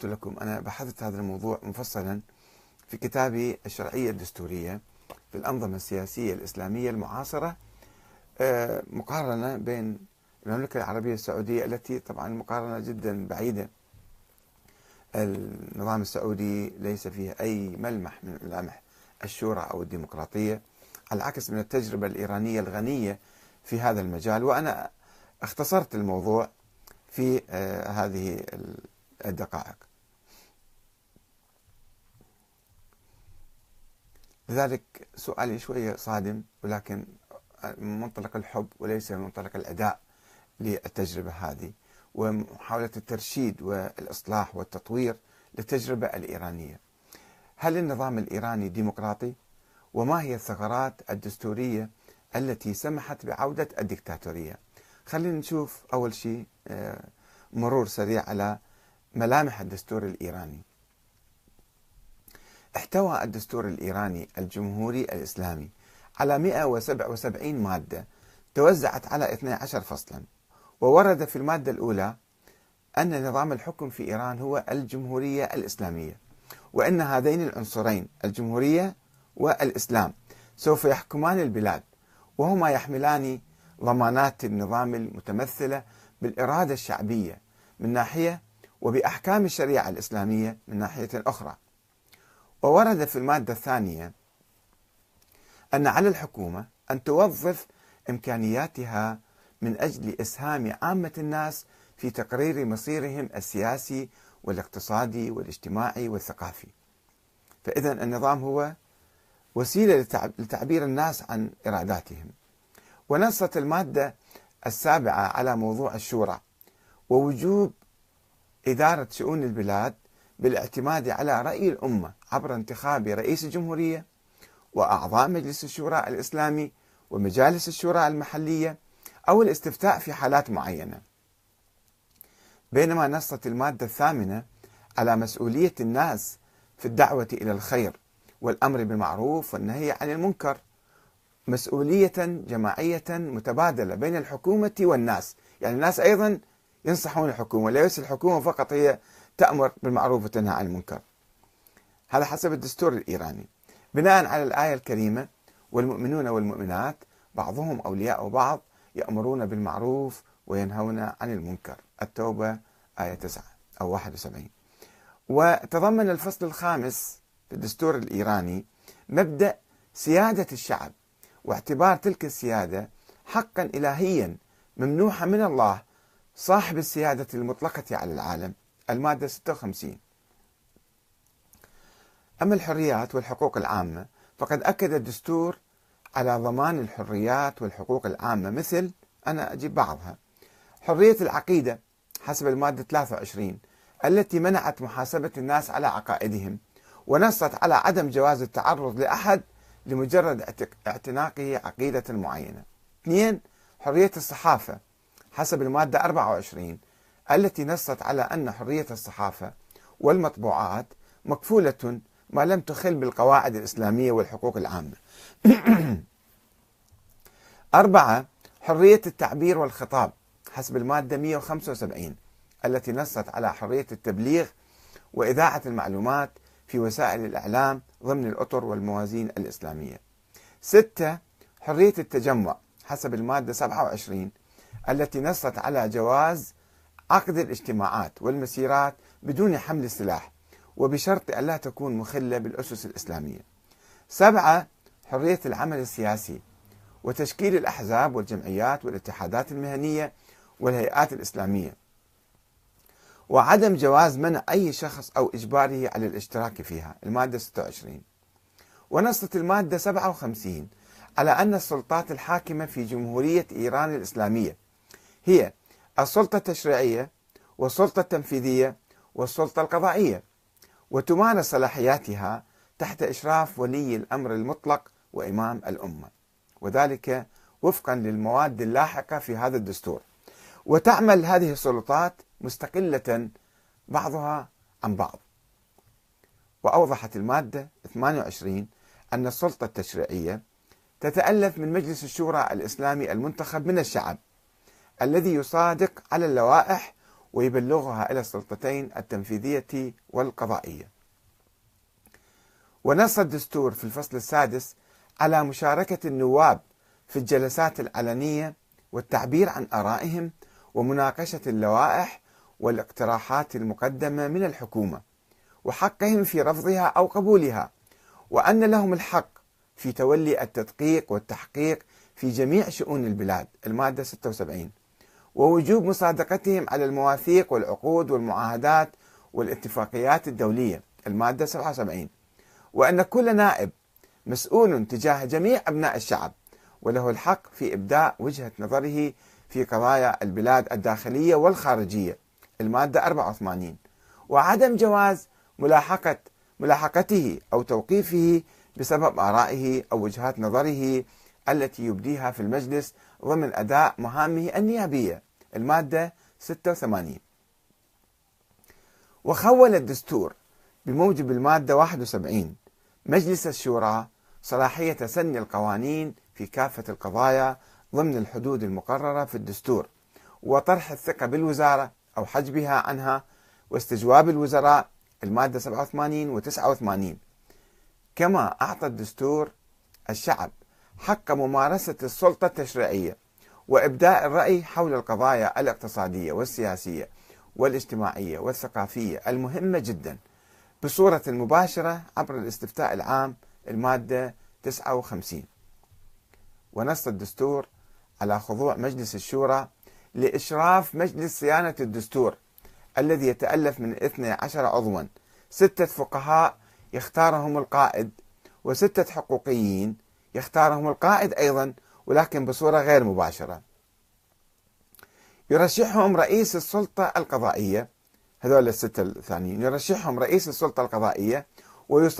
قلت لكم أنا بحثت هذا الموضوع مفصلا في كتابي الشرعية الدستورية في الأنظمة السياسية الإسلامية المعاصرة آه، مقارنة بين المملكة العربية السعودية التي طبعا مقارنة جدا بعيدة. النظام السعودي ليس فيه أي ملمح من ملامح الشورى أو الديمقراطية على العكس من التجربة الإيرانية الغنية في هذا المجال. وأنا اختصرت الموضوع في آه، هذه الدقائق. لذلك سؤالي شوية صادم ولكن من منطلق الحب وليس من منطلق الأداء للتجربة هذه ومحاولة الترشيد والإصلاح والتطوير للتجربة الإيرانية هل النظام الإيراني ديمقراطي؟ وما هي الثغرات الدستورية التي سمحت بعودة الدكتاتورية؟ خلينا نشوف أول شيء آه، مرور سريع على ملامح الدستور الإيراني احتوى الدستور الإيراني الجمهوري الإسلامي على 177 مادة توزعت على 12 فصلا. وورد في المادة الأولى أن نظام الحكم في إيران هو الجمهورية الإسلامية وأن هذين العنصرين الجمهورية والإسلام سوف يحكمان البلاد وهما يحملان ضمانات النظام المتمثلة بالإرادة الشعبية من ناحية وبأحكام الشريعة الإسلامية من ناحية أخرى. وورد في المادة الثانية أن على الحكومة أن توظف إمكانياتها من أجل إسهام عامة الناس في تقرير مصيرهم السياسي والاقتصادي والاجتماعي والثقافي. فإذا النظام هو وسيلة لتعبير الناس عن إراداتهم. ونصت المادة السابعة على موضوع الشورى ووجوب إدارة شؤون البلاد بالاعتماد على رأي الأمة عبر انتخاب رئيس الجمهورية وأعضاء مجلس الشورى الإسلامي ومجالس الشورى المحلية أو الاستفتاء في حالات معينة. بينما نصت المادة الثامنة على مسؤولية الناس في الدعوة إلى الخير والأمر بالمعروف والنهي عن المنكر مسؤولية جماعية متبادلة بين الحكومة والناس. يعني الناس أيضا ينصحون الحكومة ليس الحكومة فقط هي تأمر بالمعروف وتنهى عن المنكر. هذا حسب الدستور الإيراني. بناء على الآية الكريمة والمؤمنون والمؤمنات بعضهم أولياء بعض يأمرون بالمعروف وينهون عن المنكر. التوبة آية 9 أو 71 وتضمن الفصل الخامس في الدستور الإيراني مبدأ سيادة الشعب واعتبار تلك السيادة حقا إلهيا ممنوحا من الله صاحب السيادة المطلقة على العالم. المادة 56 أما الحريات والحقوق العامة فقد أكد الدستور على ضمان الحريات والحقوق العامة مثل أنا أجيب بعضها. حرية العقيدة حسب المادة 23 التي منعت محاسبة الناس على عقائدهم ونصت على عدم جواز التعرض لأحد لمجرد اعتناقه عقيدة معينة. اثنين حرية الصحافة حسب المادة 24 التي نصت على أن حرية الصحافة والمطبوعات مكفولة ما لم تخل بالقواعد الإسلامية والحقوق العامة. أربعة حرية التعبير والخطاب حسب المادة 175 التي نصت على حرية التبليغ وإذاعة المعلومات في وسائل الإعلام ضمن الأطر والموازين الإسلامية. ستة حرية التجمع حسب المادة 27 التي نصت على جواز عقد الاجتماعات والمسيرات بدون حمل السلاح وبشرط أن لا تكون مخلة بالأسس الإسلامية. سبعة حرية العمل السياسي وتشكيل الأحزاب والجمعيات والاتحادات المهنية والهيئات الإسلامية. وعدم جواز منع أي شخص أو إجباره على الاشتراك فيها المادة 26 ونصت المادة 57 على أن السلطات الحاكمة في جمهورية إيران الإسلامية هي السلطة التشريعية والسلطة التنفيذية والسلطة القضائية وتمارس صلاحياتها تحت إشراف ولي الأمر المطلق وإمام الأمة وذلك وفقا للمواد اللاحقة في هذا الدستور. وتعمل هذه السلطات مستقلة بعضها عن بعض. وأوضحت المادة 28 أن السلطة التشريعية تتألف من مجلس الشورى الإسلامي المنتخب من الشعب. الذي يصادق على اللوائح ويبلغها إلى السلطتين التنفيذية والقضائية. ونص الدستور في الفصل السادس على مشاركة النواب في الجلسات العلنية والتعبير عن آرائهم ومناقشة اللوائح والاقتراحات المقدمة من الحكومة وحقهم في رفضها أو قبولها وأن لهم الحق في تولي التدقيق والتحقيق في جميع شؤون البلاد. المادة 76 ووجوب مصادقتهم على المواثيق والعقود والمعاهدات والاتفاقيات الدولية. المادة 77 وأن كل نائب مسؤول تجاه جميع أبناء الشعب وله الحق في إبداء وجهة نظره في قضايا البلاد الداخلية والخارجية. المادة 84 وعدم جواز ملاحقة ملاحقته أو توقيفه بسبب آرائه أو وجهات نظره التي يبديها في المجلس ضمن أداء مهامه النيابية المادة 86 وخول الدستور بموجب المادة 71 مجلس الشورى صلاحية سن القوانين في كافة القضايا ضمن الحدود المقررة في الدستور وطرح الثقة بالوزارة أو حجبها عنها واستجواب الوزراء المادة 87 و 89 كما أعطى الدستور الشعب حق ممارسة السلطة التشريعية وإبداء الرأي حول القضايا الاقتصادية والسياسية والاجتماعية والثقافية المهمة جدا بصورة مباشرة عبر الاستفتاء العام المادة 59 ونص الدستور على خضوع مجلس الشورى لإشراف مجلس صيانة الدستور الذي يتألف من 12 عضوا. ستة فقهاء يختارهم القائد وستة حقوقيين يختارهم القائد أيضا ولكن بصورة غير مباشرة. يرشحهم رئيس السلطة القضائية هذول الستة الثانيين يرشحهم رئيس السلطة القضائية ويصادق